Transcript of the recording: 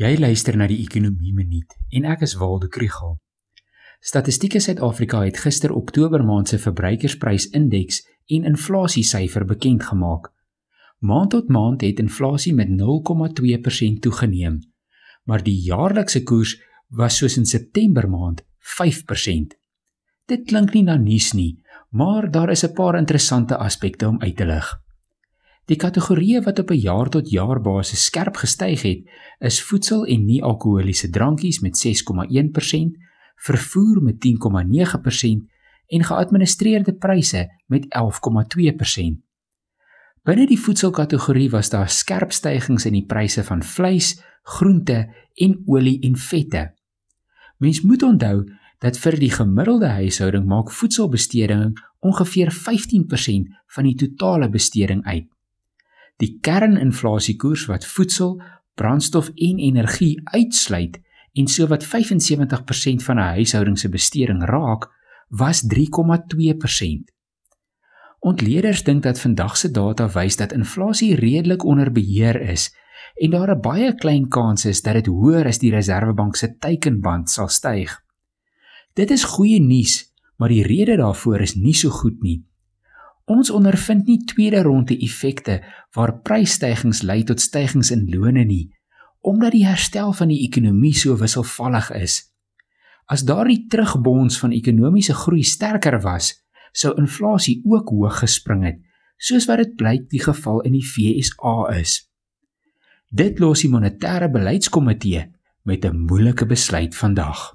Jy luister na die Ekonomie Minuut en ek is Waldo Krugel. Statistiek Suid-Afrika het gister Oktober maand se verbruikersprysindeks en inflasiesyfer bekend gemaak. Maand tot maand het inflasie met 0,2% toegeneem, maar die jaarlikse koers was soos in September maand 5%. Dit klink nie na nuus nie, maar daar is 'n paar interessante aspekte om uit te lig. Die kategorieë wat op 'n jaar tot jaar basis skerp gestyg het, is voedsel en nie-alkoholiese drankies met 6,1%, vervoer met 10,9% en geadministreerde pryse met 11,2%. Binne die voedselkategorie was daar skerp stygings in die pryse van vleis, groente en olie en vette. Mens moet onthou dat vir die gemiddelde huishouding maak voedselbesteding ongeveer 15% van die totale besteding uit. Die kerninflasiekoers wat voedsel, brandstof en energie uitsluit en sowat 75% van 'n huishouding se besteding raak, was 3,2%. Ontleeders dink dat vandag se data wys dat inflasie redelik onder beheer is en daar 'n baie klein kans is dat dit hoër as die Reserwebank se teikenband sal styg. Dit is goeie nuus, maar die rede daarvoor is nie so goed nie. Ons ondervind nie tweede ronde effekte waar prysstygings lei tot stygings in lone nie, omdat die herstel van die ekonomie so wisselvallig is. As daardie terugbons van ekonomiese groei sterker was, sou inflasie ook hoog gespring het, soos wat dit blyk die geval in die FSA is. Dit los die monetêre beleidskomitee met 'n moeilike besluit vandag.